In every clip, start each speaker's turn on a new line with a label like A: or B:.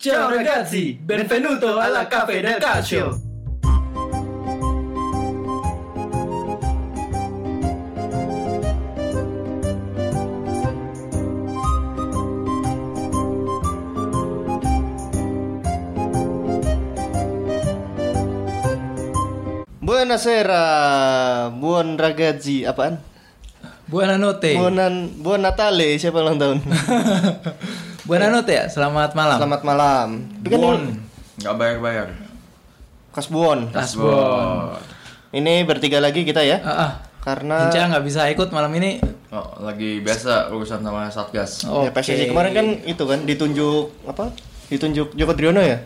A: Ciao ragazzi, benvenuto alla Cafe del Calcio.
B: Buonasera, buon ragazzi, apaan?
A: Buonanotte.
B: Buonan, buon Natale, siapa ulang tahun?
A: Buonanotte ya, selamat malam.
B: Selamat malam. Kan
C: Bon,
B: ini
C: nggak bayar-bayar.
B: Kas Buon.
A: Kasbon.
B: Ini bertiga lagi kita ya.
A: Ah, ah.
B: Karena
A: Hinca nggak bisa ikut malam ini.
C: Oh, lagi biasa urusan sama Satgas.
A: Oke.
B: ya, PSSI kemarin kan itu kan ditunjuk apa? Ditunjuk Joko Driono ya?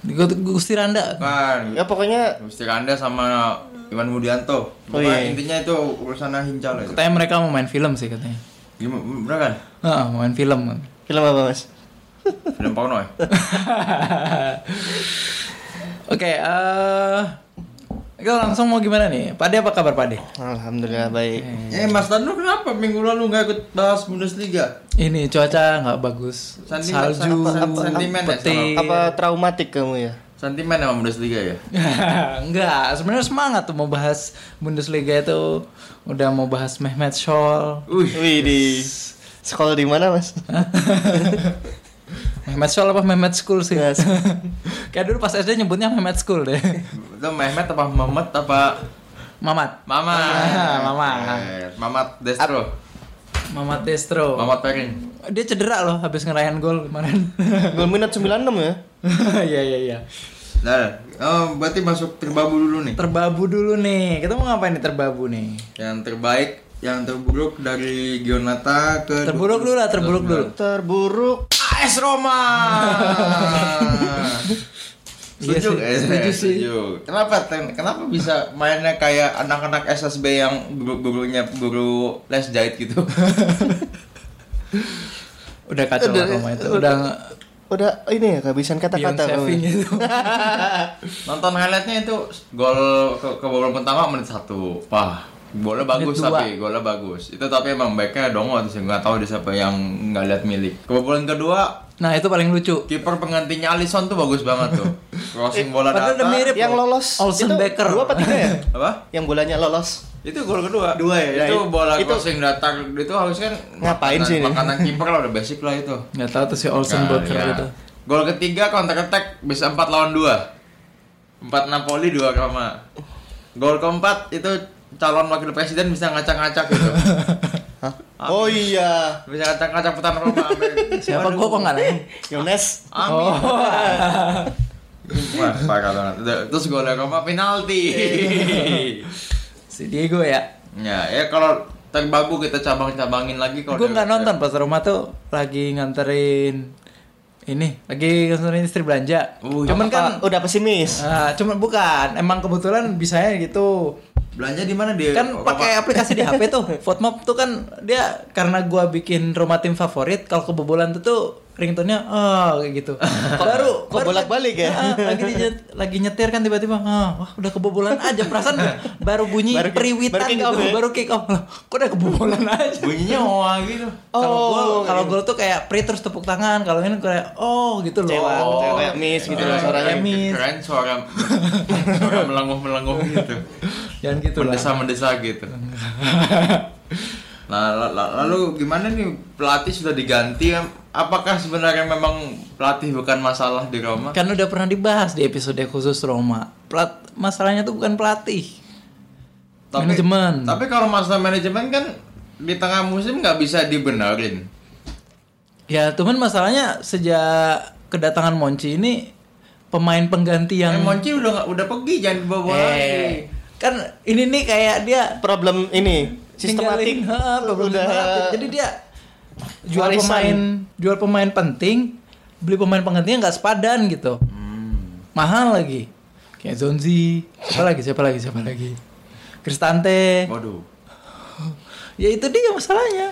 A: Gu- Gusti Randa.
C: Kan,
B: Ya pokoknya
C: Gusti Anda sama Iwan Mudianto.
B: Oh,
C: Pokoknya
B: iya.
C: intinya itu urusan Hincal itu.
A: Katanya mereka mau main film sih katanya.
C: Gimana, kan?
A: Ah, mau main film.
B: film apa mas?
C: Film porno ya?
A: Oke, eh kita langsung mau gimana nih? Pade apa kabar Pade?
B: Alhamdulillah baik.
C: Eh, Mas Danu kenapa minggu lalu nggak ikut bahas Bundesliga?
A: Ini cuaca nggak bagus.
C: Sentimen-
A: Salju,
C: apa- apa- sentimen ya.
B: Apa traumatik kamu ya?
C: Sentimen sama Bundesliga ya?
A: Enggak, sebenarnya semangat tuh mau bahas Bundesliga itu. Udah mau bahas Mehmet Scholl.
C: Wih,
B: Wih di sekolah di mana mas?
A: Mehmet Scholl apa Mehmet School sih?
B: Yes.
A: Kayak dulu pas SD nyebutnya Mehmet School deh.
C: itu Mehmet apa Mehmet apa
A: Mamat.
C: Mama?
A: Ah, Mama.
C: Eh, Mamat Destro.
A: Mamat Destro.
C: Mamat Pering.
A: Dia cedera loh habis ngerayain gol kemarin.
B: Gol minat 96 ya?
A: Iya iya iya.
C: Nah, oh, berarti masuk terbabu dulu nih.
A: Terbabu dulu nih. Kita mau ngapain nih terbabu nih?
C: Yang terbaik, yang terburuk dari Gionata ke
A: Terburuk dulu lah, terburuk dulu.
B: Terburuk.
C: AS Roma.
A: Iya
C: setuju,
A: sih, setuju sih.
C: setuju. Kenapa Ten? Kenapa bisa mainnya kayak anak-anak SSB yang guru-gurunya guru les jahit gitu?
A: Udah kacau
B: Udah,
A: Roma itu.
B: udah.
A: Udah
B: Udah ini ya kehabisan kata-kata
A: saving
B: kamu.
A: itu.
C: Nonton highlightnya itu gol ke, ke babak pertama menit satu. Wah, golnya bagus
A: Menit dua.
C: tapi golnya bagus. Itu tapi emang backnya dongo sih nggak tahu di siapa yang nggak lihat milik. Kebobolan kedua
A: Nah, itu paling lucu.
C: kiper penggantinya Alisson tuh bagus banget tuh. Crossing bola
A: Padahal udah
C: datar.
A: mirip
B: Yang lolos
A: Olsen
B: itu
A: Becker.
B: Dua apa tiga ya?
C: Apa?
B: Yang bolanya lolos.
C: Itu gol kedua.
B: Dua ya?
C: Itu
B: Nah,
C: bola
B: itu-
C: crossing datar itu harusnya kan
B: Ngapain
C: makanan-
B: sih ini?
C: Makanan kiper lah udah basic lah itu.
A: Nggak tahu tuh si Olsen
C: Nah,
A: Becker
C: iya.
A: itu.
C: Gol ketiga counter attack bisa 4 lawan 2. 4 Napoli 2 Roma. Gol keempat itu calon wakil presiden bisa ngacak-ngacak gitu.
B: Hah? Oh iya,
C: bisa ngacak-ngacak Roma. Amin.
A: Siapa gua kok nggak nanya?
B: Yones.
C: Amin.
A: Oh.
C: Wah, parah banget. Terus golnya Roma penalti.
A: si Diego ya.
C: ya, ya kalau terbabu kita cabang-cabangin lagi kalau
A: Gue nggak nonton pas Roma tuh lagi nganterin ini, lagi nganterin istri belanja.
C: Wih,
A: cuman kan,
B: udah pesimis.
A: ah, cuman bukan, emang kebetulan bisanya gitu.
C: Belanja di mana dia?
A: Kan pakai aplikasi di HP tuh. Votemap tuh kan dia karena gua bikin Roma tim favorit, kalau kebobolan tuh tuh ringtone-nya oh kayak gitu. baru
B: kok bolak-balik ya?
A: Ah, lagi dinyet- lagi nyetir kan tiba-tiba ah, wah udah kebobolan aja perasaan baru bunyi
B: Baru
A: periwitan
B: baru kick
A: gitu,
B: off ya?
A: baru kick off. Loh, Kok udah kebobolan aja.
C: bunyinya wah gitu.
A: Kalau
B: Oh,
A: gol, kalau
B: iya.
A: gol tuh kayak pri terus tepuk tangan, kalau ini kayak oh gitu loh.
B: Cewek,
A: Oh,
B: kayak miss gitu loh suaranya.
A: miss.
C: Keren suara suara melenguh-melenguh gitu.
A: Jangan gitu lah.
C: Mendesa-mendesa gitu. Nah, la- la- lalu gimana nih pelatih sudah diganti? Apakah sebenarnya memang pelatih bukan masalah di Roma?
A: Kan udah pernah dibahas di episode khusus Roma. Plat masalahnya tuh bukan pelatih. Manajemen.
C: Tapi kalau masalah manajemen kan di tengah musim nggak bisa dibenerin.
A: Ya, cuman masalahnya sejak kedatangan Monci ini pemain pengganti
C: Yang
A: yang
C: Monci udah nggak- udah pergi jangan dibawa lagi.
A: eh, kan ini nih kayak dia
B: Problem ini sistematik.
A: ha, problem
B: udah.
A: Jadi dia jual
B: warisan.
A: pemain jual pemain penting, beli pemain penggantinya nggak sepadan gitu.
C: Hmm.
A: Mahal lagi. Kayak Zonzi, siapa lagi? Siapa lagi? Siapa lagi? Cristante.
C: Waduh.
A: Ya itu dia masalahnya.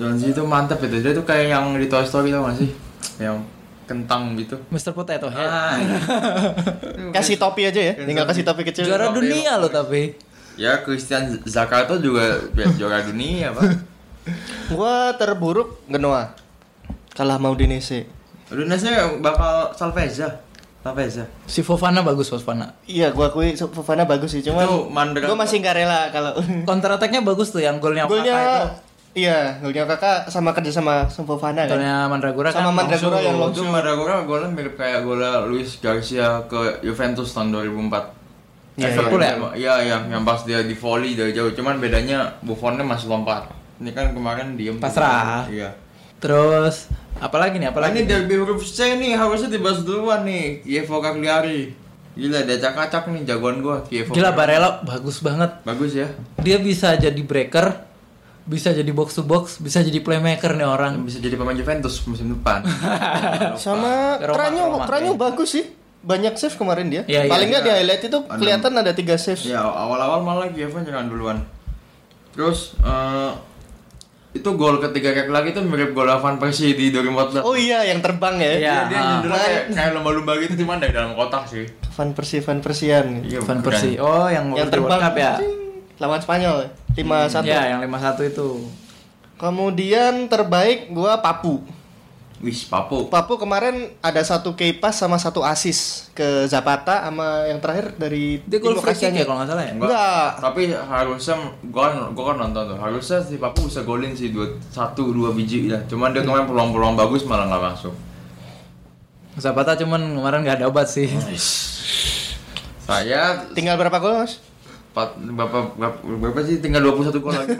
C: Zonzi itu mantap itu. Dia tuh kayak yang di Toy Story tau gak sih? Yang kentang gitu.
A: Mr. Potato Head.
C: Ah,
B: kasih topi aja ya, tinggal kasih topi kecil.
A: Juara dunia loh tapi.
C: ya Christian Zakato juga ya, juara dunia pak.
B: Gua terburuk Genoa. Kalah mau Udinese.
C: Udinese bakal Salveza. Salveza.
A: Si Fofana bagus Fofana.
B: Iya, gua akui Fofana bagus sih, cuman
C: Itu
B: gua masih nggak rela kalau
A: Counter attack-nya bagus tuh yang golnya itu.
B: golnya iya, golnya kakak sama kerja sama sama Fofana kan.
A: Golnya Mandragora
B: Sama
A: kan
B: Mandragora yang
C: Itu
B: shoot.
C: Mandragora golnya mirip kayak golnya Luis Garcia ke Juventus tahun 2004.
B: Iya,
A: Liverpool ya?
C: Iya, yang yang pas dia di volley dari jauh. Cuman bedanya Buffonnya masih lompat. Ini kan kemarin diem.
A: Pasrah.
C: Iya.
A: Terus apalagi nih?
C: Apalagi
A: Apalagi
C: ini derby huruf C nih harusnya dibahas duluan nih. Kievo Cagliari. Gila dia acak-acak nih jagoan gua Kievo.
A: Gila. Barella bagus banget.
C: Bagus ya.
A: Dia bisa jadi breaker, bisa jadi box to box, bisa jadi playmaker nih orang.
C: Bisa jadi pemain Juventus musim depan.
B: Sama
A: Roma,
B: Tranyo
A: kayaknya.
B: bagus sih. Banyak save kemarin dia.
A: Iya, iya,
B: Paling nggak
C: iya.
B: di highlight itu kelihatan ada tiga save.
C: ya awal-awal malah Kievo nyerang duluan. Terus eh, itu gol ketiga kayak lagi tuh mirip gol Van Persie di 2014.
B: Oh iya, yang terbang ya.
A: Iya.
C: Dia, dia
A: ah.
C: nyundulnya kayak, kayak lomba-lomba gitu cuman dari dalam kotak sih.
B: Van Persie, Van Persian.
C: Iya,
A: Van. Persie. Oh, yang,
B: yang terbang
A: Cup ya.
B: lawan Spanyol 5-1.
A: Ya, yang 5-1 itu.
B: Kemudian terbaik gua Papu.
C: Wis, Papu.
B: Papu kemarin ada satu key pass sama satu assist ke Zapata sama yang terakhir dari
A: Dia gol free kick ya kalau nggak salah ya?
B: Enggak.
C: Tapi harusnya gua kan gua kan nonton tuh. Harusnya si Papu bisa golin sih dua satu dua biji lah. Cuman dia kemarin peluang-peluang bagus malah nggak masuk.
A: Zapata cuman kemarin nggak ada obat sih.
C: Saya
B: Tinggal berapa gol, Mas?
C: Empat berapa, berapa, berapa sih tinggal 21 gol lagi.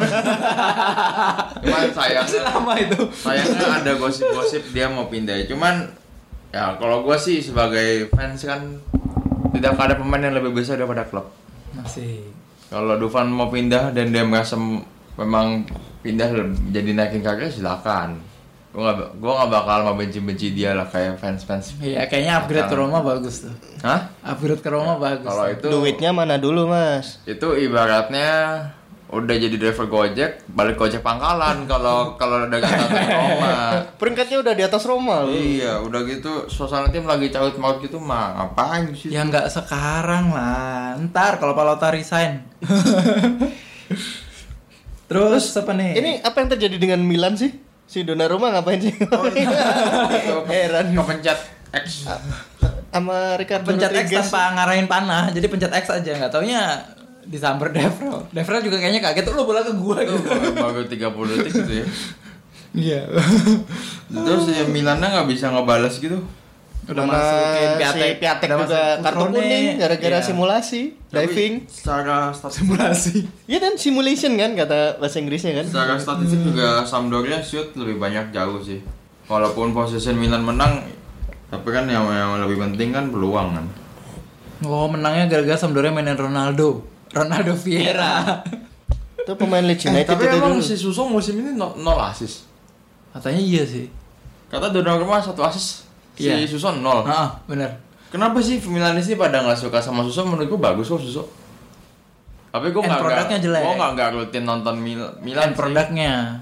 C: Cuman sayangnya
A: Lama itu.
C: sayangnya ada gosip-gosip dia mau pindah. Cuman ya kalau gua sih sebagai fans kan tidak ada pemain yang lebih besar daripada klub.
A: Masih.
C: Kalau Dufan mau pindah dan dia merasa memang pindah jadi naikin karir silakan. Gua nggak gua nggak bakal mau benci-benci dia lah kayak fans-fans.
A: Iya, kayaknya upgrade ke Roma bagus tuh.
C: Hah?
A: Upgrade ke Roma bagus.
C: Kalau itu
B: Duitnya mana dulu, Mas?
C: itu ibaratnya udah jadi driver Gojek, balik Gojek pangkalan kalau kalau udah kita Roma.
B: Peringkatnya udah di atas Roma loh.
C: Iya, udah gitu suasana tim lagi caut maut gitu mah ngapain sih?
A: Ya nggak sekarang lah. Ntar kalau Palota resign. Terus apa nih?
B: Ini apa yang terjadi dengan Milan sih? Si Donnarumma ngapain sih? Heran.
C: Kepencet X.
B: Sama Ricardo
A: pencet X
B: Rodriguez.
A: tanpa ngarahin panah, jadi pencet X aja. Nggak taunya disamber Devro. Devro juga kayaknya kaget lu bola ke gua
C: Itu
A: gitu.
C: baru 30 detik gitu ya.
A: Iya.
C: Terus ya Milannya nggak bisa ngebales gitu.
A: Udah
B: Mana
A: masukin
B: si Piatek
A: udah
B: juga
A: masuk
B: kartu kuning gara-gara
A: Iya.
B: simulasi
C: Tapi
B: diving.
C: Secara statistik,
A: simulasi.
B: Iya kan simulation kan kata bahasa Inggrisnya kan.
C: secara statistik juga Sampdoria shoot lebih banyak jauh sih. Walaupun posisi Milan menang, tapi kan yang, yang lebih penting kan peluang kan.
A: Oh, menangnya gara-gara Sampdoria mainin Ronaldo. Ronaldo Vieira.
B: Itu pemain Leeds
C: Eh,
B: United
C: tapi
B: itu
C: emang
B: dulu.
C: si Suso musim ini no- nol asis.
A: Katanya iya sih.
C: Kata Donnarumma satu asis, Si Suso nol.
A: Ah, bener.
C: Kenapa sih Milanis ini pada nggak suka sama Suso? Menurutku bagus kok Suso. Tapi gue nggak
A: produknya jelek.
C: Gue nggak nggak rutin nonton Mil Milan.
A: Produknya.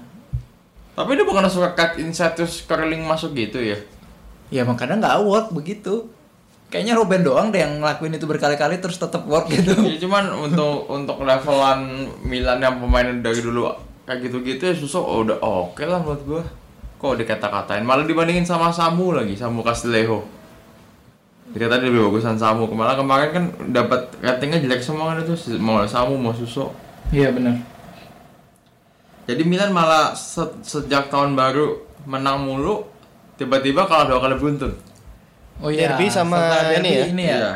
C: Tapi dia bukan suka cut inside terus curling masuk gitu ya.
A: Ya makanya nggak work begitu. Kayaknya Ruben doang deh yang ngelakuin itu berkali-kali terus tetap work gitu.
C: ya cuman untuk untuk levelan Milan yang pemain dari dulu kayak gitu-gitu ya Suso oh, udah oke lah menurut gue. Kok dikata-katain malah dibandingin sama Samu lagi, Samu Castillejo. Dikata lebih bagusan Samu. Kemarin kemarin kan dapat ratingnya jelek semua kan itu mau Samu mau Suso.
A: Iya bener.
C: Jadi Milan malah se- sejak tahun baru menang mulu, tiba-tiba kalah dua kali beruntun.
A: Oh iya.
B: Derby sama
A: derby
B: ini ya?
A: Ini ya.
C: Iya.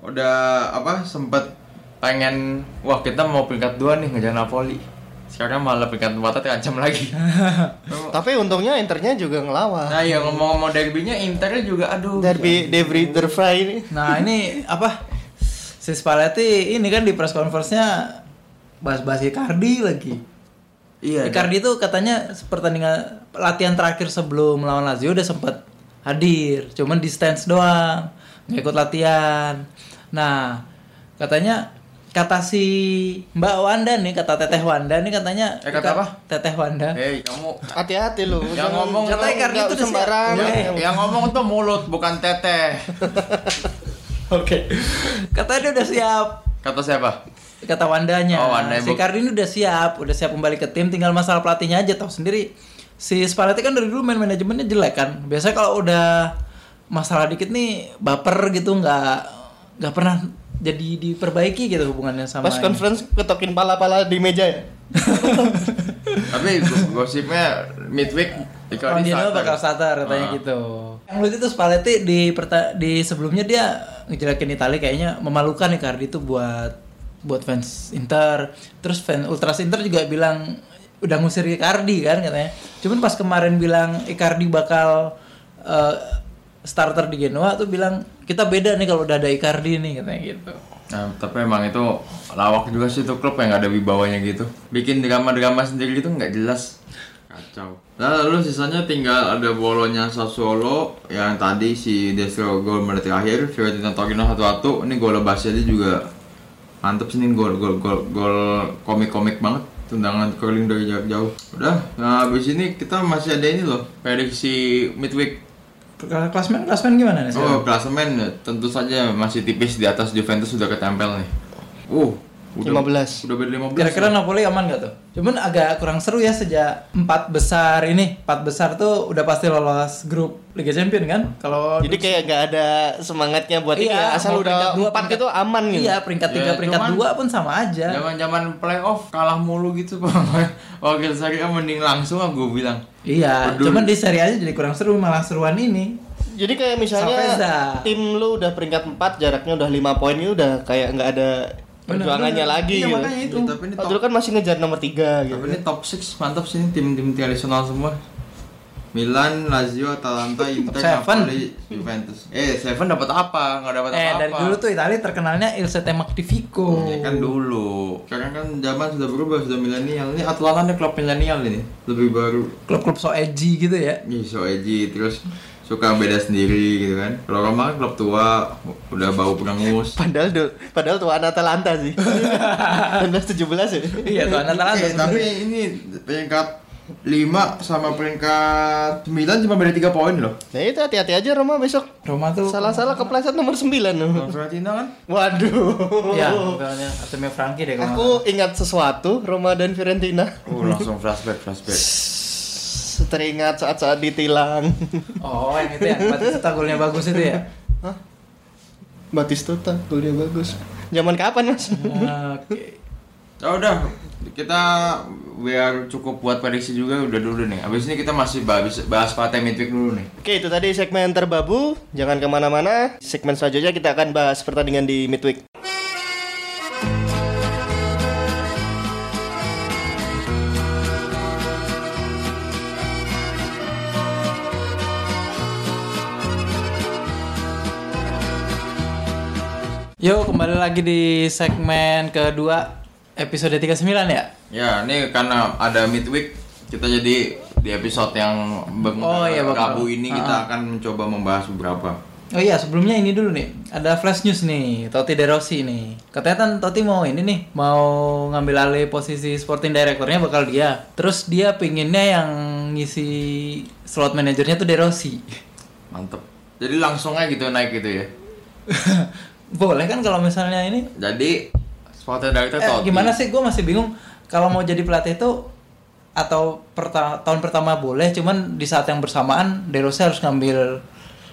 C: Udah apa sempet pengen wah kita mau peringkat dua nih ngejar Napoli. Sekarang malah peringkat empatnya terancam lagi.
B: Tapi untungnya Internya juga ngelawan.
C: nah ya ngomong-ngomong derbynya Internya juga aduh.
B: Derby Devry Derfry ini.
A: Nah ini apa? Si Spalletti ini kan di press conference-nya bahas-bahas Icardi lagi.
C: Iya.
A: Icardi itu katanya pertandingan latihan terakhir sebelum melawan Lazio udah sempet hadir, cuman di stands doang, nggak ikut latihan. Nah, katanya kata si Mbak Wanda nih, kata Teteh Wanda nih katanya
C: Eh, kata apa?
A: Teteh Wanda.
C: Hei kamu
B: Hati-hati lu.
C: Yang
B: Jangan-
C: ngomong
B: jangan-
A: kata Icardi
B: nggak
A: itu
B: sembarang.
A: siap.
C: yang, yang ngomong tuh mulut bukan teteh.
A: Oke. Katanya dia udah siap.
C: Kata siapa?
A: Kata Wandanya.
C: Oh, Wanda
A: si ini udah siap, udah siap kembali ke tim, tinggal masalah pelatihnya aja tahu sendiri. si Spalletti kan dari dulu main manajemennya jelek kan. Biasanya kalau udah masalah dikit nih baper gitu nggak nggak pernah jadi diperbaiki gitu hubungannya sama
B: Pas
A: ini.
B: conference ketokin pala-pala di meja ya.
C: Tapi go- gosipnya midweek Icardi starter.
A: bakal starter katanya
C: Ah.
A: gitu. Yang lucu itu Spalletti di di sebelumnya dia ngejelekin Italia kayaknya memalukan Icardi itu buat buat fans Inter. Terus fans Ultras Inter juga bilang udah ngusir Icardi kan katanya. Cuman pas kemarin bilang Icardi bakal eh, starter di Genoa tuh bilang kita beda nih kalau udah ada Icardi nih katanya gitu.
C: Nah, tapi emang itu lawak juga sih itu klub yang nggak ada wibawanya gitu. Bikin drama-drama sendiri gitu nggak jelas. Kacau. Nah, lalu sisanya tinggal ada bolonya Sassuolo yang tadi si Destro gol menit terakhir, Fiorentina Torino 1-1. Ini gol Basili juga mantep sih ini gol gol gol gol komik-komik banget tendangan curling dari jarak jauh. Udah, nah habis ini kita masih ada ini loh, prediksi midweek
A: Klasmen klasmen gimana nih? sekarang?
C: Oh, klasemen ya, tentu saja masih tipis di atas Juventus sudah ketempel nih. Uh, udah
B: 15.
C: Udah beda 15.
A: Kira-kira Napoli aman gak tuh? Cuman agak kurang seru ya sejak empat besar ini. Empat besar tuh udah pasti lolos grup Liga Champion kan? Kalau
B: Jadi kayak gak ada semangatnya buat ini
A: Iya,
B: ya. Asal
A: peringkat
B: udah
A: dua,
B: empat
A: peringkat-
B: itu aman gitu.
A: Iya, peringkat
C: Ya,
A: tiga, peringkat
C: cuman-
A: dua pun sama aja.
C: Zaman-zaman playoff kalah mulu gitu Wakil Serie A mending langsung gue bilang.
A: Iya,
C: Peduli.
A: cuman di Serie A jadi kurang seru malah seruan ini.
B: Jadi kayak misalnya
A: Savezza.
B: tim lu udah peringkat 4 jaraknya udah 5 poin itu udah kayak nggak ada perjuangannya
A: bener.
B: lagi
A: Iya,
B: gitu.
A: makanya itu.
C: Ya, tapi ini top,
B: dulu kan masih ngejar nomor 3 gitu.
C: tapi ini top 6 mantap sih ini tim-tim tradisional semua. Milan, Lazio, Atalanta, Inter,
A: seven.
C: Napoli, Juventus. Eh, Seven dapat apa? Nggak dapat
A: Eh,
C: apa-apa.
A: dari dulu tuh Italia terkenalnya Il Sette Magnifico.
C: Ya kan dulu. Sekarang kan zaman sudah berubah, sudah milenial. Ini Atlanta nih klub milenial ini, lebih baru.
A: Klub-klub so edgy gitu ya.
C: Ih, so edgy terus suka beda sendiri gitu kan. Kalau Roma kan klub tua, udah bau perangus.
B: Padahal du- padahal tuan Atalanta sih. 1917 ya.
A: Iya, tuh anak
C: Eh, tapi ini peringkat 5 sama peringkat 9 cuma beda 3 poin loh.
B: Nah itu hati-hati aja Roma besok.
A: Roma tuh
B: Salah-salah kepleset nomor 9
C: Kalau Fiorentina kan
B: Waduh.
A: Ya, pokoknya Artemio Frankie deh kalau
B: Aku ingat sesuatu Roma dan Fiorentina.
C: uh, langsung flashback flashback.
B: Teringat saat-saat ditilang.
A: Oh, yang itu ya. Batista golnya bagus itu ya.
B: Hah? Batistuta, golnya bagus. Zaman kapan mas?
A: Oke.
C: Ya udah, kita biar cukup buat prediksi juga udah dulu nih. Abis ini kita masih bahas bahas partai midweek dulu nih.
B: Oke itu tadi segmen terbabu. Jangan ke mana-mana. Segmen selanjutnya kita akan bahas pertandingan di midweek.
A: Yuk kembali lagi di segmen kedua episode 39 ya.
C: Ya, ini karena ada midweek kita jadi di episode yang
A: Oh, iya, bakal.
C: Rabu ini kita akan mencoba membahas beberapa.
A: Oh iya sebelumnya ini dulu nih ada flash news nih Totti De Rossi nih katanya kan Totti mau ini nih mau ngambil alih posisi sporting directornya bakal dia terus dia pinginnya yang ngisi slot manajernya tuh De Rossi
C: Mantep. Jadi langsung aja gitu naik gitu ya.
A: boleh kan kalau misalnya ini
C: Jadi sporting director
A: eh,
C: Totti.
A: gimana sih gue masih bingung kalau mau jadi pelatih itu atau perta- tahun pertama boleh cuman di saat yang bersamaan De Rossi harus ngambil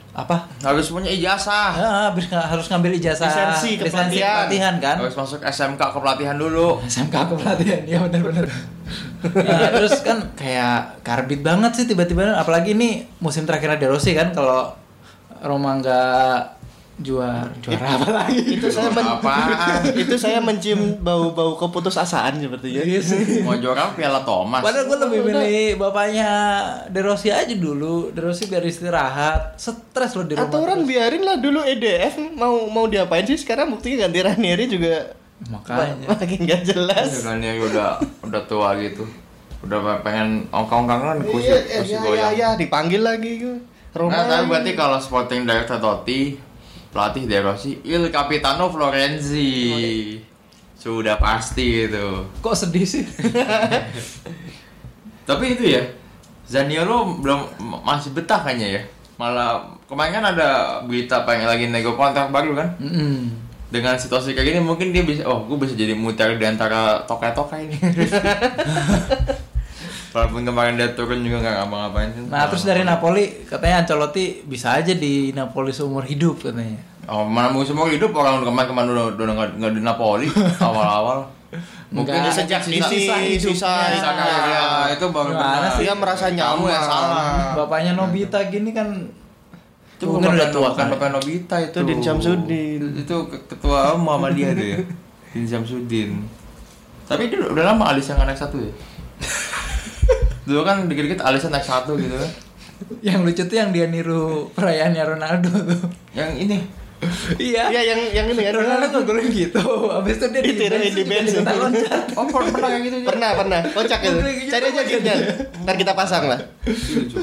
A: apa
C: Harus punya ijazah.
A: Ya, habis nga- harus ngambil ijazah
B: Lisensi kepelatihan.
A: pelatihan kan.
C: Harus masuk SMK ke pelatihan dulu.
A: SMK aku pelatihan, iya benar-benar. Nah, terus kan kayak karbit banget sih tiba-tiba, apalagi ini musim terakhir De Rossi kan kalau Roma nggak juara juara apa lagi?
B: Itu saya men-
C: Apaan?
B: itu saya mencium bau-bau keputusasaan sepertinya.
A: Iya sih.
C: Mau juara Piala Thomas.
A: Padahal gue lebih milih bapaknya De Rossi aja dulu. De Rossi biar istirahat. Stres loh di rumah.
B: Atau orang biarin lah dulu EDF mau mau diapain sih sekarang buktinya ganti Ranieri juga
A: Makanya.
B: makin gak jelas.
C: Ya kan ya udah udah tua gitu. Udah pengen ongkang-ongkangan kursi
B: Iya,
C: kursi
B: ya, ya,
C: goyang.
B: ya, dipanggil lagi. Roma.
C: Nah, tapi berarti kalau sporting director Totti, pelatih De Rossi, Il Capitano Florenzi. Sudah pasti itu.
A: Kok sedih sih?
C: Tapi itu ya, Zaniolo belum masih betah kayaknya ya. Malah kemarin kan ada berita pengen lagi nego kontrak baru kan.
A: Mm-mm.
C: Dengan situasi kayak gini mungkin dia bisa, oh gue bisa jadi muter di antara tokai-tokai ini. Walaupun kemarin dia turun juga nggak ngapa-ngapain sih.
A: Nah, terus dari Napoli katanya Ancelotti bisa aja di Napoli seumur hidup katanya.
C: Oh, mana mau semua hidup orang kemarin-kemarin udah udah nggak di Napoli awal-awal. Mungkin
A: Enggak,
B: sejak
C: sisa-
A: sisa
B: sisa
C: sisa karirnya itu baru benar.
A: sih?
B: dia merasa
C: Kamu
B: nyaman
C: yang salah.
A: Bapaknya Nobita gini kan
C: Itu bukan
A: udah tua kan.
C: Bapak Nobita itu.
B: Itu Din Syamsuddin.
C: Itu ke- ketua Muhammadiyah tuh ya. Din Syamsuddin. Tapi dia udah lama alis yang naik satu ya. Dulu kan dikit-dikit alisnya naik satu gitu kan.
A: Yang lucu tuh yang dia niru perayaannya Ronaldo tuh.
C: Yang ini
A: iya.
B: Iya yang yang ini kan
A: Ronaldo ngegolin gitu. Habis itu dia
B: Ditiruin di bench.
A: juga loncat.
C: Oh, pernah pernah kayak gitu dia.
B: Pernah pernah kocak itu. Cari aja gifnya. Ntar kita pasang lah.
C: Itu.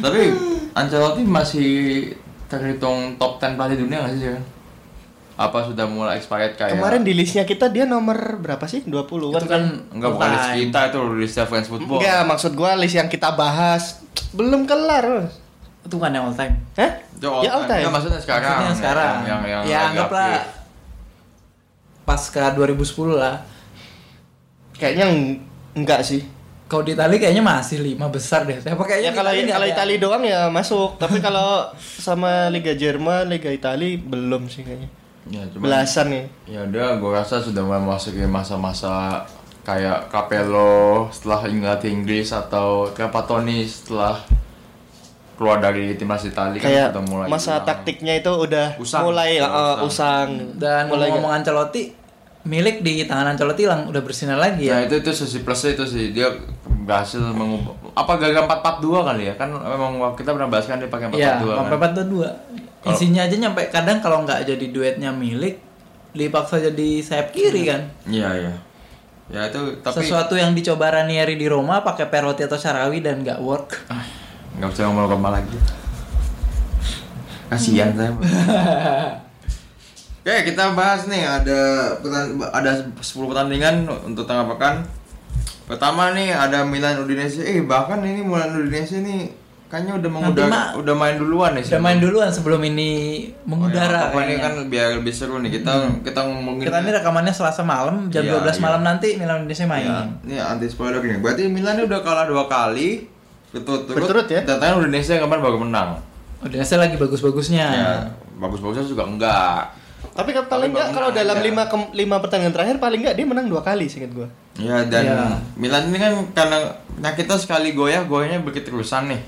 C: Tapi Ancelotti masih terhitung top 10 pelatih dunia nggak sih dia? Apa sudah mulai expired kayak
B: Kemarin di listnya kita dia nomor berapa sih? 20
A: Itu
B: kan?
A: kan
C: Enggak bukan list kita itu list fans football.
B: Enggak, maksud gua list yang kita bahas belum kelar.
A: Itu kan yang all time.
B: Hah?
C: Itu all
B: Ya all
C: time.
B: time.
C: Enggak, maksudnya sekarang.
A: Maksudnya yang sekarang.
C: Yang yang, yang
A: ya
C: lagi
A: anggaplah
C: update.
A: pasca 2010 lah.
B: Kayaknya eng- enggak sih.
A: Kalau di Itali kayaknya masih lima besar deh. Tapi kayaknya
B: Ya kalau
A: Itali
B: kalau
A: nggak.
B: Itali doang ya masuk, tapi kalau sama Liga Jerman, Liga Itali belum sih kayaknya
C: ya, cuman,
B: belasan nih.
C: Ya udah gue rasa sudah mulai masuki masa-masa kayak Capello setelah ingat Inggris atau Trapattoni setelah keluar dari timnas Italia kan
B: kayak
C: kan mulai
B: masa
C: ilang.
B: taktiknya itu udah
C: usang.
B: mulai
C: ya,
B: uh,
C: usang.
B: usang.
A: Dan
B: mulai
A: ngomong Ancelotti milik di tangan Ancelotti lang udah bersinar lagi ya?
C: Nah itu itu sisi plusnya itu sih. Dia berhasil mengubah apa gagal 4-4-2 kali ya? Kan memang kita pernah bahas kan dia pakai
A: iya,
C: empat
A: empat dua empat kan? empat dua
C: Kalo,
A: Isinya aja nyampe kadang kalau nggak jadi duetnya milik dipaksa jadi sayap kiri kan.
C: Iya iya. Ya itu tapi
A: sesuatu yang dicoba Ranieri di Roma pakai Perotti atau Sarawi dan nggak work.
C: Ah, nggak ah, usah ngomong Roma lagi. Kasihan saya. Oke, kita bahas nih ada ada 10 pertandingan untuk tanggapan pekan. Pertama nih ada Milan Udinese. Eh, bahkan ini Milan Udinese ini kayaknya udah
A: mah-
C: udah main duluan nih.
A: Udah main duluan sebelum ini
C: Oh,
A: mengudara.
C: ya, apa ini
A: kayaknya.
C: kan biar lebih seru nih. Kita kita ngomongin
A: Kita ini rekamannya Selasa malam jam
C: Iya,
A: 12
C: iya.
A: malam nanti Milan Indonesia main.
C: Ya, ini anti spoiler nih. Berarti Milan ini udah kalah dua kali berturut-turut.
B: Berturut ya?
C: Udinese yang kemarin baru menang.
A: Udinese lagi bagus-bagusnya.
C: Ya, bagus-bagusnya juga enggak.
B: Tapi paling enggak kalau dalam
C: aja.
B: lima ke- lima pertandingan terakhir paling enggak dia menang dua kali seingat gua.
C: Ya dan
A: Iya.
C: Milan ini kan karena nah kita sekali goyah goyahnya begitu terusan nih.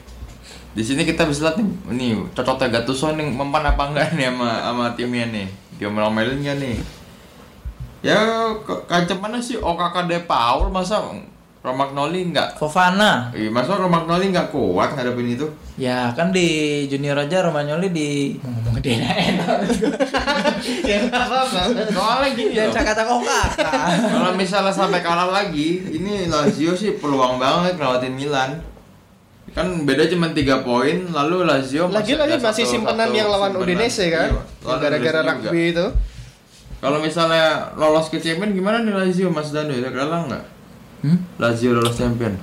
C: Di sini kita bisa lihat nih, nih cocoknya Gattuso nih mempan apa enggak nih sama sama timnya nih. Dia melomelin nggak nih? Ya mana sih OKK De Paul masa Romagnoli enggak?
A: Fofana.
C: Ih, masa Romagnoli enggak kuat ngadepin itu?
A: Ya kan di junior aja Romagnoli di ngomong dia enak.
B: ya.
C: Soalnya gini
A: Ya cakap-cakap oh kakak.
C: Kalau misalnya sampai kalah lagi, ini Lazio sih peluang banget ngelawatin Milan. Kan beda cuma 3 poin, lalu Lazio
B: Lagi-lagi
C: ada
B: masih simpenan yang lawan
C: simpenan.
B: Udinese kan?
C: Iya,
B: gara-gara rugby
C: juga.
B: itu.
C: Kalau misalnya lolos ke champion gimana nih Lazio Mas Danu? Ya kalah nggak?
A: Hmm?
C: Lazio lolos champion.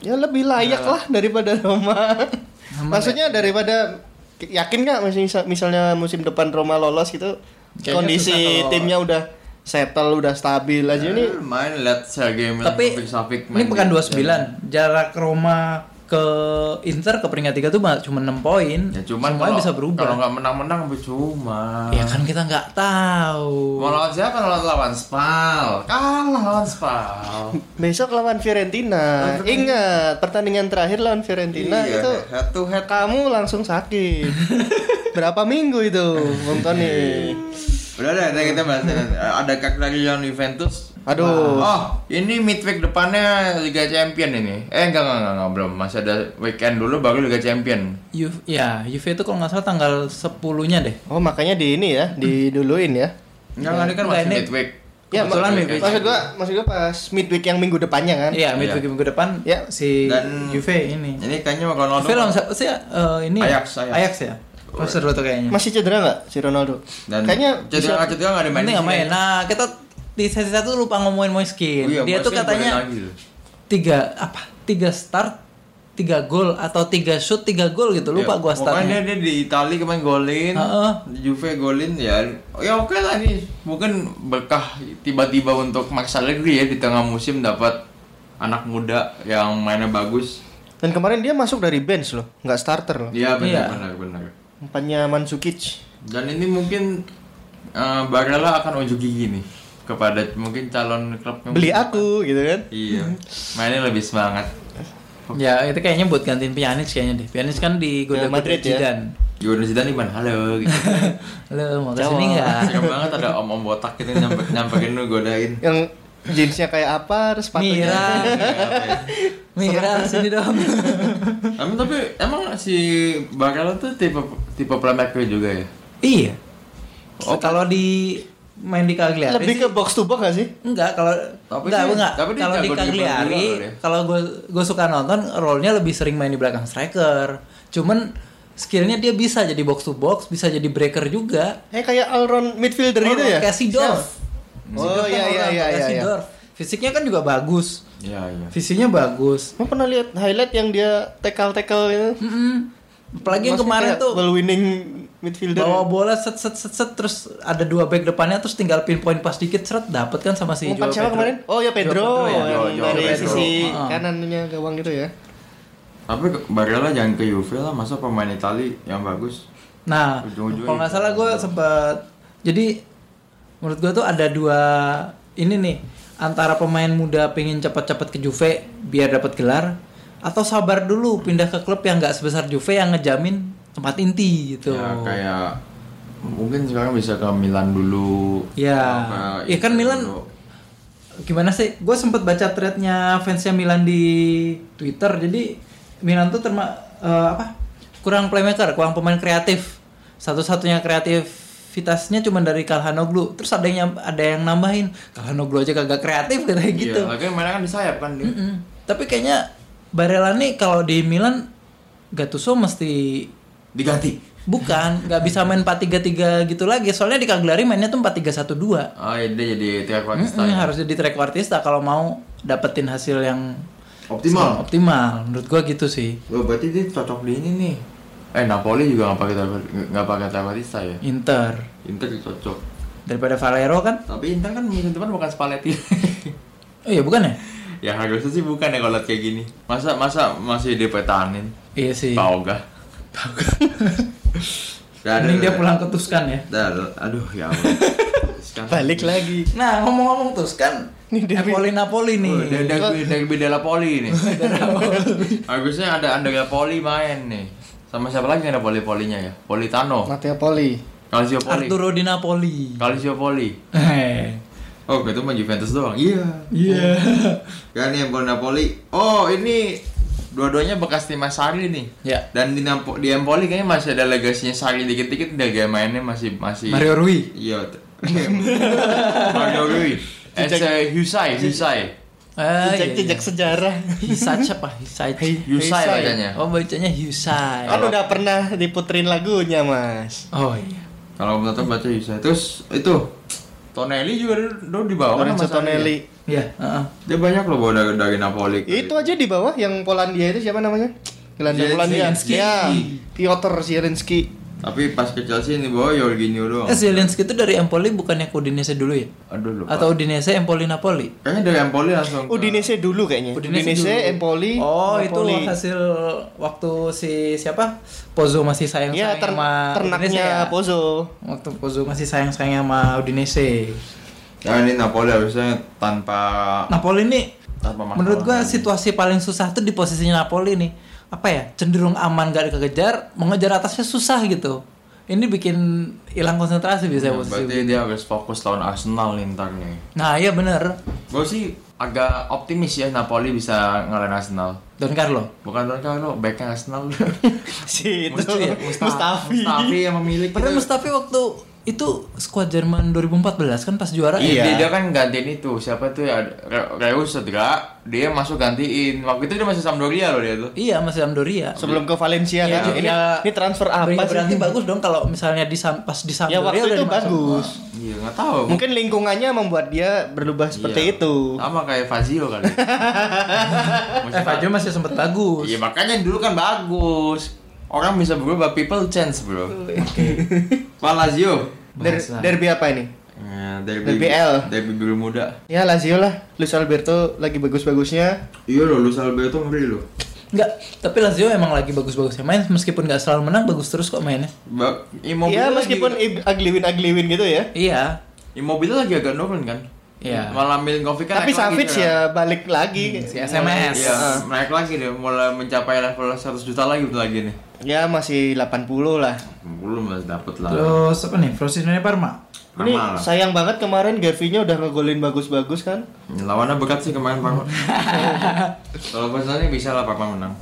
B: Ya lebih layak lah daripada Roma. Maksudnya daripada yakin nggak misal- misalnya musim depan Roma lolos gitu
A: Kayaknya
B: kondisi
A: kalau-
B: timnya udah settle udah stabil aja
C: Ya,
B: ini
C: main lihat Sergei
A: Tapi ini pekan
C: di-
A: 29. Jarak Roma ke Inter ke peringkat 3 tuh cuma 6 poin.
C: Ya cuman
A: Semuanya
C: kalau
A: bisa berubah.
C: Kalau nggak menang-menang percuma.
A: Ya kan kita nggak tahu.
C: Mau lawan siapa? Lawan lawan Spal. Kalah lawan Spal.
B: besok lawan Fiorentina. Ingat pertandingan terakhir lawan Fiorentina
C: Iya,
B: itu
C: head to head.
B: kamu langsung sakit. Berapa minggu itu, Bung Tony?
C: Udah deh, kita bahas. Ada kak lagi lawan Juventus.
B: Aduh.
C: Oh, ini midweek depannya Liga Champion ini. Eh enggak enggak enggak, enggak, belum. Masih ada weekend dulu baru Liga Champion.
A: Juve, ya, Juve itu kalau nggak salah tanggal 10-nya deh.
B: Oh, makanya di ini ya, diduluin ya.
C: Enggak enggak ini kan masih
A: ini-
C: midweek.
B: Ya,
A: Kebetulan
B: mak-
A: midweek.
B: maksud gua, maksud gua pas midweek yang minggu depannya kan.
A: Iya, midweek minggu depan
B: Ya.
A: si
C: Dan-
A: Juve ini.
C: Ini kayaknya Ronaldo.
A: Juve lawan siapa sih? ya? Eh, ini ya?
C: Ajax, Ajax.
A: Ajax ya. Seru tuh kayaknya.
B: Masih cedera nggak si Ronaldo?
C: Dan
B: Kayaknya
C: cedera
B: bisa-
C: cedera enggak ada main.
A: Ini nggak main. Nah, kita di sesi satu lupa ngomongin Moiskin.
C: Oh iya,
A: Dia tuh katanya tiga apa? Tiga start, tiga gol atau tiga shoot, tiga gol gitu. Lupa
C: Ya,
A: gua
C: Pokoknya
A: startnya.
C: dia di Italia kemarin golin,
A: Heeh.
C: di Juve golin ya. Ya oke lah nih. Mungkin berkah tiba-tiba untuk Max Allegri ya di tengah musim dapat anak muda yang mainnya bagus.
B: Dan kemarin dia masuk dari bench loh, nggak starter loh.
C: Iya
A: Iya.
C: benar benar benar.
B: Tempatnya Mandzukic.
C: Dan ini mungkin eh, Barella akan unjuk gigi nih kepada mungkin calon klub yang
B: Beli aku gitu kan.
C: Iya. Mainnya lebih semangat.
A: Ya itu kayaknya buat gantiin Pjanic kayaknya deh. Pjanic kan di goda
B: Madrid ya?
A: Zidane.
C: Gimana Zidane di mana? Halo gitu.
A: Halo, mau
B: ke
A: sini nggak?
C: Serem banget ada om-om botak gitu nyampe nyamperin lu godain.
B: Yang jeansnya kayak apa, terus sepatunya.
A: Mira, Mira sini dong.
C: Emang tapi emang si Barella tuh tipe tipe playmaker juga ya?
A: iya. Oh, kalau di main di Cagliari
B: Lebih
A: sih-
B: ke box to box gak sih?
A: Enggak, kalau
C: Tapi
A: enggak,
C: dia-
A: enggak.
C: tapi
A: Kalau di Cagliari,
C: dia.
A: kalau gue gue suka nonton role-nya lebih sering main di belakang striker. Cuman skillnya dia bisa jadi box to box, bisa jadi breaker juga.
B: Eh kayak all round midfielder gitu ya?
A: Kayak Sidorf.
B: Oh, iya,
A: kan
B: iya,
A: orang
B: iya,
A: kayak
B: iya, iya.
A: Sidorf. Fisiknya kan juga bagus.
C: Iya iya.
A: Visinya bagus.
B: Mau pernah lihat highlight yang dia tackle tackle itu?
A: Mm-mm. Apalagi yang kemarin tuh
B: ball winning midfielder.
A: bawa bola set set set set terus ada dua back depannya terus tinggal pinpoint pas dikit seret dapat kan sama si
B: Umpan
A: Joao
B: siapa
A: Pedro.
B: kemarin? Oh ya Pedro,
A: Pedro ya.
B: dari
C: Pedro.
B: sisi
A: Ah.
B: kanannya gawang gitu ya.
C: Tapi Barella jangan ke Juve lah, masa pemain Itali yang bagus.
A: Nah, kalau nggak salah gue sempat jadi menurut gue tuh ada dua ini nih antara pemain muda pengen cepat-cepat ke Juve biar dapat gelar atau sabar dulu pindah ke klub yang nggak sebesar Juve yang ngejamin tempat inti gitu.
C: Ya kayak mungkin sekarang bisa ke Milan dulu.
A: Ya. Ya kan Milan
C: dulu.
A: gimana sih? Gue sempet baca threadnya fansnya Milan di Twitter. Jadi Milan tuh terma eh, apa? Kurang playmaker, kurang pemain kreatif. Satu-satunya kreativitasnya cuma dari Kalhanoglu. Terus ada yang ada yang nambahin Kalhanoglu aja kagak kreatif katanya gitu.
C: Iya, lagi mainnya kan di sayap kan dia.
A: Mm-mm. Tapi kayaknya Barella nih kalau di Milan Gattuso mesti
C: Diganti.
A: bukan nggak bisa main 4-3-3 gitu lagi. Soalnya di Cagliari mainnya tuh 4-3-1-2.
C: Oh, iya, dia jadi tiga kuantista.
A: Mm-mm,
C: ya.
A: harus jadi trequartista kalau mau dapetin hasil yang
C: Optimal.
A: optimal menurut gua gitu sih
C: Oh, berarti dia cocok di ini nih. Eh, Napoli juga nggak pakai nggak pakai trequartista ya.
A: Inter
C: Inter cocok.
A: daripada Valero kan
C: Tapi Inter kan musim depan bukan Spalletti.
A: oh iya bukan ya
C: ya harusnya sih bukan ya kalau kayak gini. Masa masa masih dipetanin.
A: iya sih
C: Pauga. Dah,
A: mending dia pulang ke Tuskan ya
C: Dah, aduh ya Allah.
B: Balik lagi.
A: nah ngomong-ngomong Tuskan
B: Nih, dari-
A: Napoli Napoli nih
C: Oh, dari dari dari Bidala Poli nih. Harusnya ada Andrea Poli main nih. Sama siapa lagi ada Poli Polinya ya? Politano.
B: Matteo Poli.
C: Calcio Poli.
A: Arturo di Napoli
C: Calcio Poli.
A: Eh,
C: Oh, itu mah Juventus doang. Iya.
A: iya
C: Kan yang Poli Napoli. Oh, ini dua-duanya bekas tim Mas Sarri nih.
A: ya
C: Dan di Napo di Empoli kayaknya masih ada legasinya Sarri dikit-dikit udah gaya mainnya masih masih
A: Mario Rui
C: Iya. Mario Rui. Eh, Husai, Husai.
A: Ah, iya,
B: Jejak-jejak
A: iya.
B: sejarah.
A: Hisach apa Hisach
C: Husai
B: Husai.
C: bacanya.
A: oh bacanya Husai
B: Kan udah pernah diputerin lagunya, Mas.
A: oh iya
C: Kalau menurut baca Husai. Terus itu Tonelli juga dulu, di bawah kan
B: Lorenzo
C: sama ya?
B: Tonelli.
A: Iya, heeh.
C: Dia banyak loh bawa dari, dari Napoli.
B: Itu aja di bawah yang Polandia itu siapa namanya? Gelandang
C: Zielinski.
B: Polandia. Ya, Piotr Zielinski.
C: Tapi pas ke Chelsea ini bawa Jorginho doang.
A: Eh, Zelensky itu dari Empoli bukannya ke Udinese dulu ya?
C: Aduh lupa.
A: Atau Udinese Empoli Napoli?
C: Kayaknya dari Empoli langsung. ke-
B: Udinese dulu kayaknya. Udinese,
A: dulu.
B: Empoli.
A: Oh,
B: Napoli.
A: itu hasil waktu si siapa? Pozo masih sayang sayang
B: ter-
A: sama
B: ternaknya
A: Udinese ya?
B: Pozo.
A: Waktu Pozo masih sayang sayang sama Udinese.
C: Ya ini Napoli harusnya tanpa
A: Napoli ini
C: tanpa masalah.
A: menurut gua situasi paling susah tuh di posisinya Napoli nih. Apa ya? Cenderung aman gak dikejar, mengejar atasnya susah gitu. Ini bikin hilang konsentrasi bisa
C: Ya,
A: posisi.
C: berarti dia harus fokus lawan Arsenal nih ntar nih.
A: Nah, iya bener.
C: Gue sih agak optimis ya Napoli bisa ngalahin Arsenal.
A: Don Carlo.
C: Bukan Don Carlo, backnya Arsenal.
B: Si itu
C: Mustafi ya,
B: Mustafi.
C: Mustafi yang memiliki.
A: Padahal Mustafi waktu itu skuad Jerman 2014 kan pas juara
B: Iya.
C: Dia, dia kan gantiin itu siapa tuh ya Re- Reus cedera dia masuk gantiin waktu itu dia masih Sampdoria loh dia tuh
A: Iya masih Sampdoria.
B: Sebelum ke Valencia
A: Iya,
B: kan. Ini,
A: iya.
B: ini transfer apa
A: Berarti-
B: sih?
A: Berarti bagus dong kalau misalnya di Sam- pas di
B: Ya
A: Sampdoria
B: waktu
A: udah
B: itu
A: dimasuk.
B: bagus.
C: iya nggak tahu
B: Mungkin lingkungannya membuat dia berubah seperti
C: Iya.
B: itu.
C: sama kayak Fazio kali
A: Eh, Fajro masih sempat bagus.
C: iya makanya dulu kan bagus orang bisa berubah people change bro Pak Lazio
B: Der- derby apa ini?
C: Eh, dari
B: BBL.
C: dari bibir muda.
B: Ya Lazio lah. Luis Alberto lagi bagus-bagusnya.
C: Iya loh, Luis Alberto ngeri loh.
A: Enggak, tapi Lazio emang lagi bagus-bagusnya main meskipun nggak selalu menang bagus terus kok mainnya.
C: Ba- Immobile
B: Iya
C: lagi-
B: meskipun i- agliwin-agliwin gitu ya.
A: Iya.
C: Immobile lagi agak nurun kan.
A: Iya.
C: Malah Milinkovic kan
B: Tapi
C: lagi
B: Savic
C: sekarang.
B: ya balik lagi.
A: si SMS.
C: Iya,
B: Ah.
C: naik lagi deh, mulai mencapai level 100 juta lagi bentar lagi nih.
B: Ya masih 80 lah.
C: Belum masih dapet lah.
A: Terus apa nih? Frosinone Parma.
B: Ini
C: Parma lah.
B: sayang banget kemarin Gavinya udah ngegolin bagus-bagus kan.
C: Lawannya berat sih kemarin Parma. Kalau misalnya bisa lah Parma menang.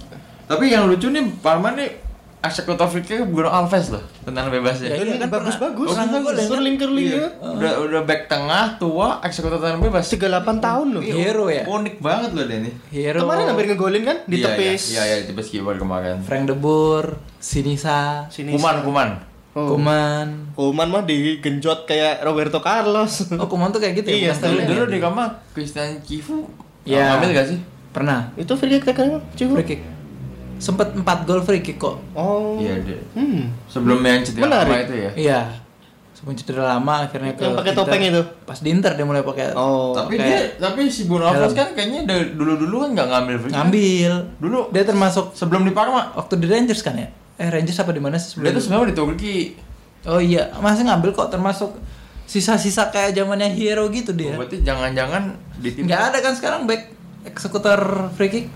C: Tapi yang lucu nih Parma nih eksekutor kick Bruno Alves loh, tendangan bebasnya.
A: Ya, iya kan
B: bagus-bagus.
A: ngegolin kan?
B: Curling-curling
C: Iya.
B: ya.
C: Udah udah back tengah tua eksekutor tendangan bebas.
B: 38 tahun loh.
A: Iya. Hero ya?
C: Unik banget loh dia nih.
A: Hero.
B: Kemarin hampir ngegolin kan di
C: Iya,
B: tepis.
C: Iya, iya, di tepis kiper kemarin.
A: Frank De Boer, Sinisa,
B: Sini.
C: Kuman, kuman.
B: Oh.
A: Kuman.
B: Kuman mah digenjot kayak Roberto Carlos.
A: Oh, Kuman tuh kayak gitu
B: Iya,
A: ya? bukan
C: Dulu, dulu
A: ya?
C: di kamar Christian Kifu
A: Iya.
C: ngambil gak sih?
A: Pernah.
B: Itu free kick Cibu.
A: Free kick. Sempet 4 gol free kick kok.
B: Oh.
C: Iya, dia.
B: Hmm.
C: Sebelum yang cedera
B: Menarik.
C: lama itu ya.
A: Iya. Sebelum cedera lama akhirnya ke
B: Yang pakai topeng itu?
A: Pas di Inter dia mulai pakai
B: Oh.
C: Tapi dia tapi si Bruno Alves
A: helm.
C: kan kayaknya dari dulu-dulu kan nggak ngambil free kick.
A: ngambil.
C: Dulu
A: Dia termasuk
C: sebelum di Parma.
A: waktu di Rangers kan ya? Eh Rangers apa di mana sih
C: Dia
A: sebelum?
C: tuh sebenarnya di Turki.
A: Oh iya, masih ngambil kok termasuk sisa-sisa kayak zamannya Hero gitu dia.
C: Oh, berarti jangan-jangan di tim
A: Nggak ada kan sekarang back eksekutor free kick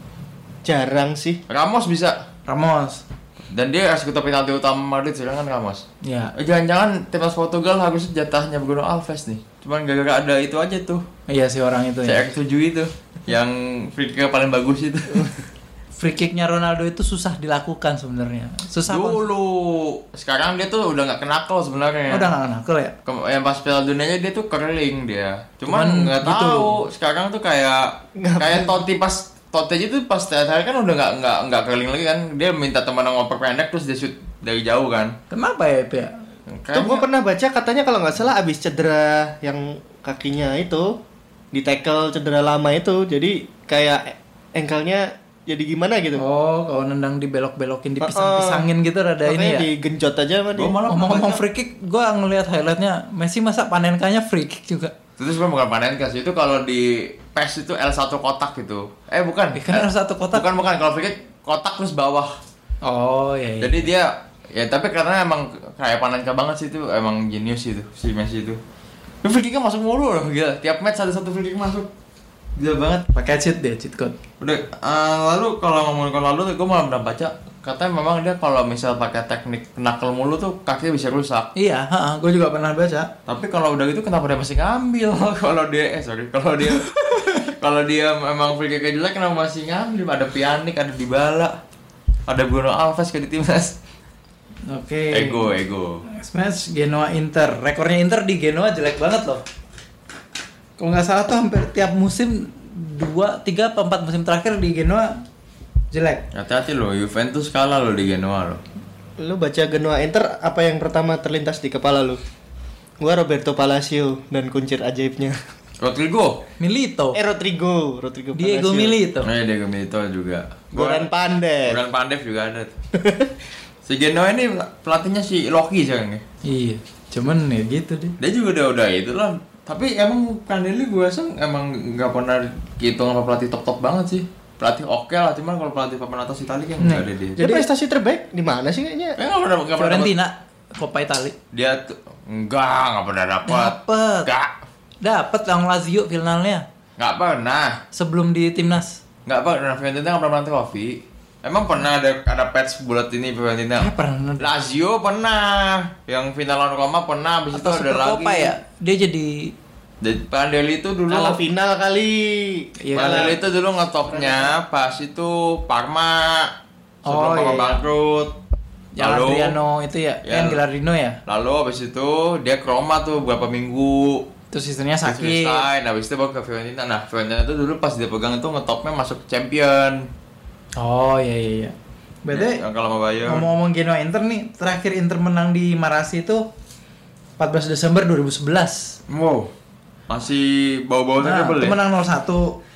B: Jarang sih.
C: Ramos bisa.
A: Ramos.
C: Dan dia eksekutor penalti utama Madrid sekarang kan Ramos.
A: Ya.
C: Eh, Jangan-jangan timnas Portugal harusnya jatahnya Bruno Alves nih. Cuman gara-gara ada itu aja tuh.
A: Iya si orang itu ya.
C: CX7 itu yang free kick paling bagus itu.
A: Free kicknya Ronaldo itu susah dilakukan sebenarnya. Susah banget.
C: Dulu. Sekarang dia tuh udah nggak kenakel sebenarnya.
A: Oh, udah nggak nakal ya?
C: Kem- yang pas Piala Dunianya dia tuh curling dia.
A: Cuman
C: nggak
A: gitu.
C: tahu. Sekarang tuh kayak kayak Totti pas Totti aja tuh pas terakhir kan udah nggak nggak nggak curling lagi kan. Dia minta teman ngoper pendek terus dia shoot dari jauh kan.
A: Kenapa ya, Pe?
B: Tuh gue pernah baca katanya kalau nggak salah abis cedera yang kakinya itu di tackle cedera lama itu jadi kayak engkelnya jadi gimana gitu.
A: Oh, kalau nendang dibelok-belokin,
B: Oh,
A: dipisang-pisangin gitu rada
B: Makanya
A: ini ya.
B: digenjot aja sama dia.
A: Ngomong-ngomong free kick, gua ngelihat highlightnya Messi masa panenkanya free kick juga.
C: Itu sebenarnya bukan panen kasih itu kalau di PES itu L1 kotak gitu. Eh bukan.
A: Kan ada satu kotak.
C: Bukan bukan kalau free kick kotak terus bawah.
A: Oh iya. iya.
C: Jadi dia ya tapi karena emang kayak Panenka banget sih itu emang jenius itu si Messi itu. Tapi free kicknya masuk mulu loh gila. Tiap match ada satu free kick masuk. Gila banget.
A: pakai cheat deh, cheat code.
C: Udah eh, lalu kalau ngomongin Ronaldo gue malah pernah baca katanya memang dia kalau misal pakai teknik knuckle mulu tuh kakinya bisa rusak.
A: Iya, gue juga pernah baca.
C: Tapi kalau udah gitu kenapa dia masih ngambil? kalau dia eh sorry, kalau dia kalau dia memang free kick jelek kenapa masih ngambil? Ada Pjanic, ada Dybala, ada Bruno Alves kayak di timnas.
A: Oke.
C: Ego, ego.
A: Next match Genoa Inter. Rekornya Inter di Genoa jelek banget loh. Kalau nggak salah tuh hampir tiap musim dua, tiga, empat musim terakhir di Genoa jelek.
C: Hati-hati loh, Juventus kalah loh di Genoa loh.
B: Lu baca Genoa Inter apa yang pertama terlintas di kepala lu? Gua Roberto Palacio dan kuncir ajaibnya.
C: Rodrigo.
A: Milito.
B: Eh Rodrigo, Rodrigo
A: Diego
B: Palacio.
A: Milito.
C: Eh, Diego Milito juga.
B: Goran Pandev.
C: Goran Pandev juga ada. tuh. si Genoa ini pelatihnya si Loki sekarang ya.
A: Iya. Cuman ya gitu deh.
C: Dia juga udah udah itu lah. Tapi emang Prandelli gue rasa emang nggak pernah hitung sama pelatih top top banget sih. Pelatih oke lah, cuman kalau pelatih papan atas Italia kan nggak ada dia.
B: Jadi prestasi terbaik di mana sih kayaknya?
C: Eh, nggak pernah dapet-
A: Fiorentina, Coppa Italia.
C: Dia tuh enggak nggak pernah dapat.
A: Dapet.
C: Enggak
A: Dapat lawan Lazio finalnya
C: nggak pernah.
A: sebelum di timnas.
C: Nggak pernah Fiorentina nggak pernah menang trofi. Emang pernah ada ada patch bulat ini Fiorentina?
A: Eh, pernah.
C: Lazio pernah, yang final lawan Roma pernah, habis itu
A: Atau
C: ada
A: Super
C: lagi.
A: Coppa ya? Dia jadi
C: Dan Prandelli itu dulu
B: Kalah final kali.
A: Iya,
C: Prandelli itu dulu ngetopnya pas itu Parma sebelum
A: Oh, iya, iya.
C: bangkrut. Lalu
A: Adriano itu ya,
C: Ya.
A: yang Gilardino ya.
C: lalu habis itu dia ke Roma tuh beberapa minggu.
A: Terus
C: Terus
A: sakit.
C: resign, habis itu baru ke Fiorentina. Nah, Fiorentina itu dulu pas dia pegang itu ngetopnya masuk champion.
A: Oh iya iya iya. Berarti
C: yang kalau mau bayar.
A: ngomong-ngomong Genoa Inter nih, terakhir Inter menang di Marasi itu 14 Desember 2011.
C: Wow. Masih bau-bau
A: Nah, itu
C: ya?
A: menang 0-1,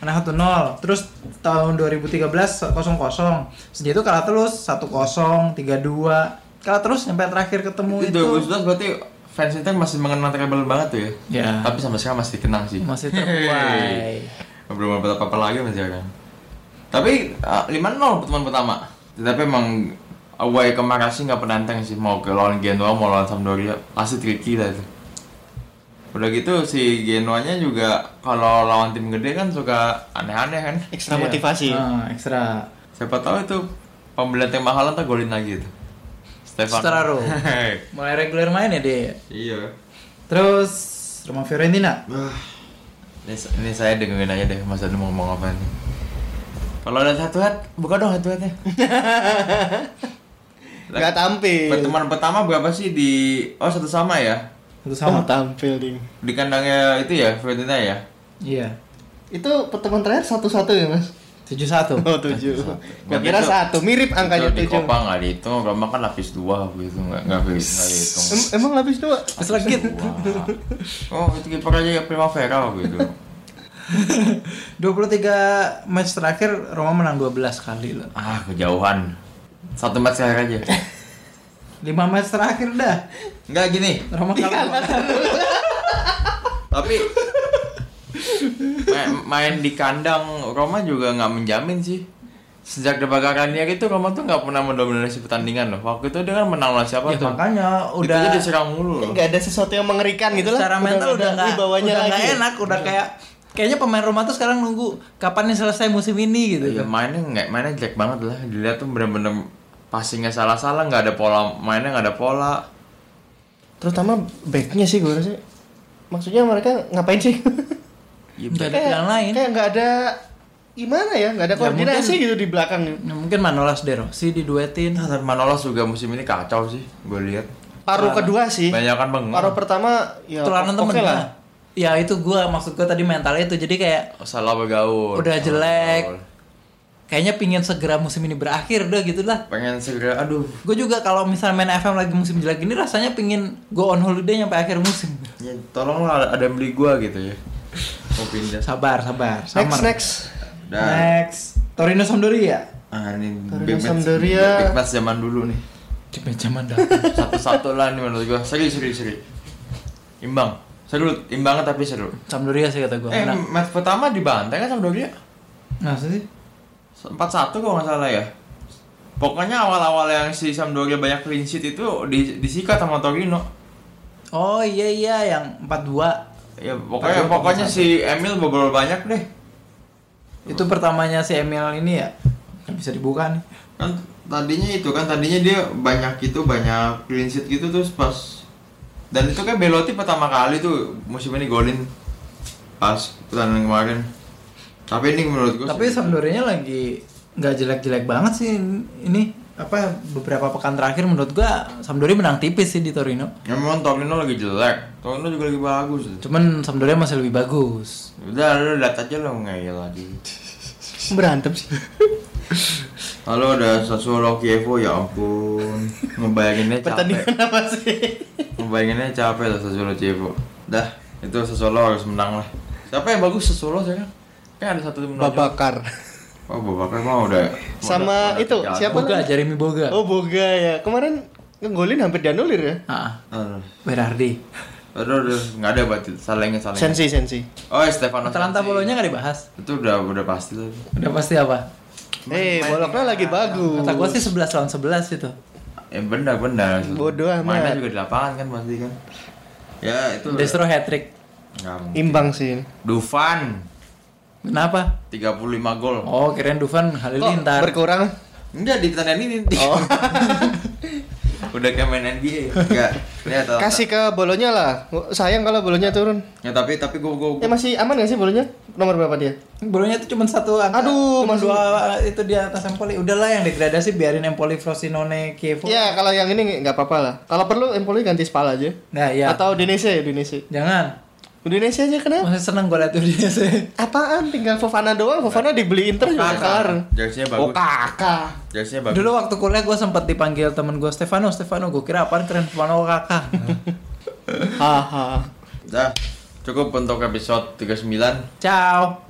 A: menang 1-0. Terus tahun 2013 0-0. Sejak itu kalah terus 1-0, 3-2. Kalah terus sampai terakhir ketemu
C: Itu
A: itu
C: 2011 berarti fans Inter masih mengenang treble banget tuh ya.
A: Ya.
C: Tapi sampai sekarang masih kenang sih.
A: Masih terbuai.
C: Belum dapat apa-apa lagi masih kan. Tapi uh, 5-0 pertemuan pertama. Tapi emang away ke Marasi nggak penantang sih mau ke lawan Genoa mau lawan Sampdoria pasti tricky lah itu. Udah gitu si Genoanya juga kalau lawan tim gede kan suka aneh-aneh kan.
B: Ekstra
A: Iya.
B: motivasi.
A: Ah, ekstra.
C: Siapa tahu itu pembelian tim mahal ntar golin lagi tuh. Stefano.
A: Straro. Mulai reguler main ya dia.
C: iya.
A: Terus Roma Fiorentina.
C: Ini, ini saya dengerin aja deh Mas Anu mau ngomong apa nih. Kalau ada satu hat, buka dong satu hatnya.
B: Nggak tampil.
C: Pertemuan pertama berapa sih di Oh satu sama ya?
A: Satu
B: Sama
A: sama.
B: tampil ding.
C: Di kandangnya itu ya Fiorentina ya?
A: Iya.
B: Itu pertemuan terakhir satu-satu ya mas?
A: Tujuh satu.
B: Oh tujuh. Gua
C: Berarti
B: kira
C: itu-
B: satu, mirip angkanya
C: Itu di
B: tujuh.
C: Copa nggak dihitung, Roma kan lapis dua gitu nggak nggak di- nggak dihitung.
B: Em- emang lapis dua?
C: Wah. Oh itu kiper aja Primavera gitu.
A: 23 match terakhir Roma menang 12 kali loh.
C: ah kejauhan. Satu match terakhir aja.
A: 5 match terakhir dah.
C: Enggak gini,
A: Roma kalah.
C: tapi main, main di kandang Roma juga nggak menjamin sih. Sejak Ranieri itu Roma tuh nggak pernah mendominasi pertandingan loh. Waktu itu dia kan menang lawan siapa
A: Ya
C: tuh?
A: makanya
C: Itu
A: udah
C: aja diserang mulu loh.
B: Nggak ada sesuatu yang mengerikan gitu lah.
A: secara mental udah
B: ada
A: nggak
B: wibawanya
A: udah
B: lagi.
A: nggak enak, udah kayak kayaknya pemain Roma tuh sekarang nunggu kapan nih selesai musim ini gitu.
C: Ya mainnya nggak mainnya jelek banget lah. Dilihat tuh bener-bener passingnya salah-salah, nggak ada pola mainnya nggak ada pola.
B: Terutama backnya sih gue rasa. Maksudnya mereka ngapain sih?
C: Ya,
A: Nggak ada pilihan lain.
B: Kayak nggak ada gimana ya? Nggak ada
A: Ya,
B: koordinasi
A: mungkin-
B: gitu di belakang.
A: Nah, mungkin Manolas De Rossi diduetin.
C: Nah, tapi Manolas juga musim ini kacau sih, gue lihat.
B: Paruh kedua sih.
C: Banyak kan bengong.
B: Paruh pertama ya
A: Tulanan
B: oke
A: temen
B: lah.
A: lah. Ya itu gua maksud gua tadi mentalnya itu jadi kayak
C: Salah bergaul.
A: Udah jelek.
C: Bergaul.
A: Kayaknya pingin segera musim ini berakhir udah gitu lah.
C: Pengen segera, aduh.
A: Gue juga kalau misalnya main FM lagi musim jelek ini rasanya pingin go on holiday sampai akhir musim.
C: Ya, tolonglah ada yang beli gua gitu ya. Mau pindah.
A: Sabar, sabar,
B: Next
A: sabar.
B: next.
C: Dan
A: Next. Torino Sampdoria.
C: ah ini
B: Torino
C: big match,
B: Sampdoria.
C: big match zaman dulu nih.
A: Di zaman dahulu.
C: Satu-satu lah nih menurut gua. Seri, seri, seri. Imbang. Seru, imbang tapi seru.
A: Sampdoria sih kata gue.
C: Eh,
A: Nah,
C: match pertama dibantai kan Sampdoria?
A: nah sih.
C: 4-1 kalau nggak salah ya. Pokoknya awal-awal yang si Sampdoria banyak clean sheet itu di, disikat sama Torino.
A: Oh iya iya yang 4-2
C: Ya pokoknya pokoknya si Emil bobol banyak deh.
A: Itu pertamanya si Emil ini ya. Bisa dibuka nih.
C: Kan tadinya itu kan tadinya dia banyak itu banyak clean sheet gitu terus pas dan itu kan Belotti pertama kali tuh musim ini golin pas pertandingan kemarin. Tapi ini menurut gue
A: Tapi Sampdorianya lagi nggak jelek-jelek banget sih ini apa beberapa pekan terakhir menurut gua Sampdoria menang tipis sih di Torino.
C: Ya, memang Torino lagi jelek. Torino juga lagi bagus.
A: Cuman Sampdoria masih lebih bagus.
C: Udah, lu lihat aja lo ngeyel lagi.
B: Berantem sih.
C: Lalu ada Sassuolo Chievo ya ampun. Ngebayanginnya capek.
B: Pertandingan apa sih?
C: Ngebayanginnya capek lah Sassuolo Chievo. Dah, itu Sassuolo harus menang lah. Siapa yang bagus Sassuolo sekarang? Kan ada satu tim menonjol.
B: Babakar.
C: Oh, Babakar mah udah.
B: Sama
C: udah-
B: itu,
C: udah
B: siapa?
A: Boga, Jeremy Boga.
B: Oh Boga ya. Kemarin ngegolin hampir dianulir ya.
A: Ah,
C: Aduh,
A: Berardi.
C: aduh, aduh, nggak ada berarti salingnya salingnya.
B: Sensi sensi.
C: Oh, Stefano.
A: Atalanta. Bolonya nggak dibahas.
C: Itu udah udah pasti lah.
A: Udah pasti apa?
B: Eh, boloknya lagi bagus.
A: Kata gua sih 11 lawan 11 itu.
C: Ya benar benar.
B: Bodoh amat.
C: Mainnya juga di lapangan kan pasti kan. Ya itu.
A: Destro hat trick.
B: Imbang sih.
C: Dufan
A: Kenapa?
C: 35 gol.
A: Oh, kirain Dufan
B: Kok
A: Halilintar.
B: berkurang?
C: Enggak di pertandingan ini.
B: Oh.
C: Udah kayak main NBA. Enggak. Lihat.
B: Kasih ke bolonya lah. Sayang kalau bolonya turun.
C: Ya tapi tapi gua gua,
B: Eh masih aman gak sih bolonya? Nomor berapa dia?
A: Bolonya itu cuma satu angka.
B: Aduh,
A: cuma
B: masih-
A: dua itu di atas Empoli. Udahlah yang degradasi biarin Empoli Frosinone Chievo.
B: Ya kalau yang ini nggak apa-apa lah. Kalau perlu Empoli ganti Spal aja.
A: Nah, ya.
B: Atau Udinese ya Udinese.
A: Jangan.
B: Udinese aja kenapa?
A: Masih seneng gue liat Udinese.
B: Apaan? Tinggal Fofana doang. Fofana dibeli Inter juga kelar.
C: Jersey-nya
B: Oh
C: bagus.
B: kakak.
C: Jersey-nya bagus.
A: Dulu waktu kuliah gue sempet dipanggil temen gue Stefano, Stefano. Gue kira apaan keren Stefano kakak.
B: Haha.
C: Dah. Cukup untuk episode 39.
A: Ciao.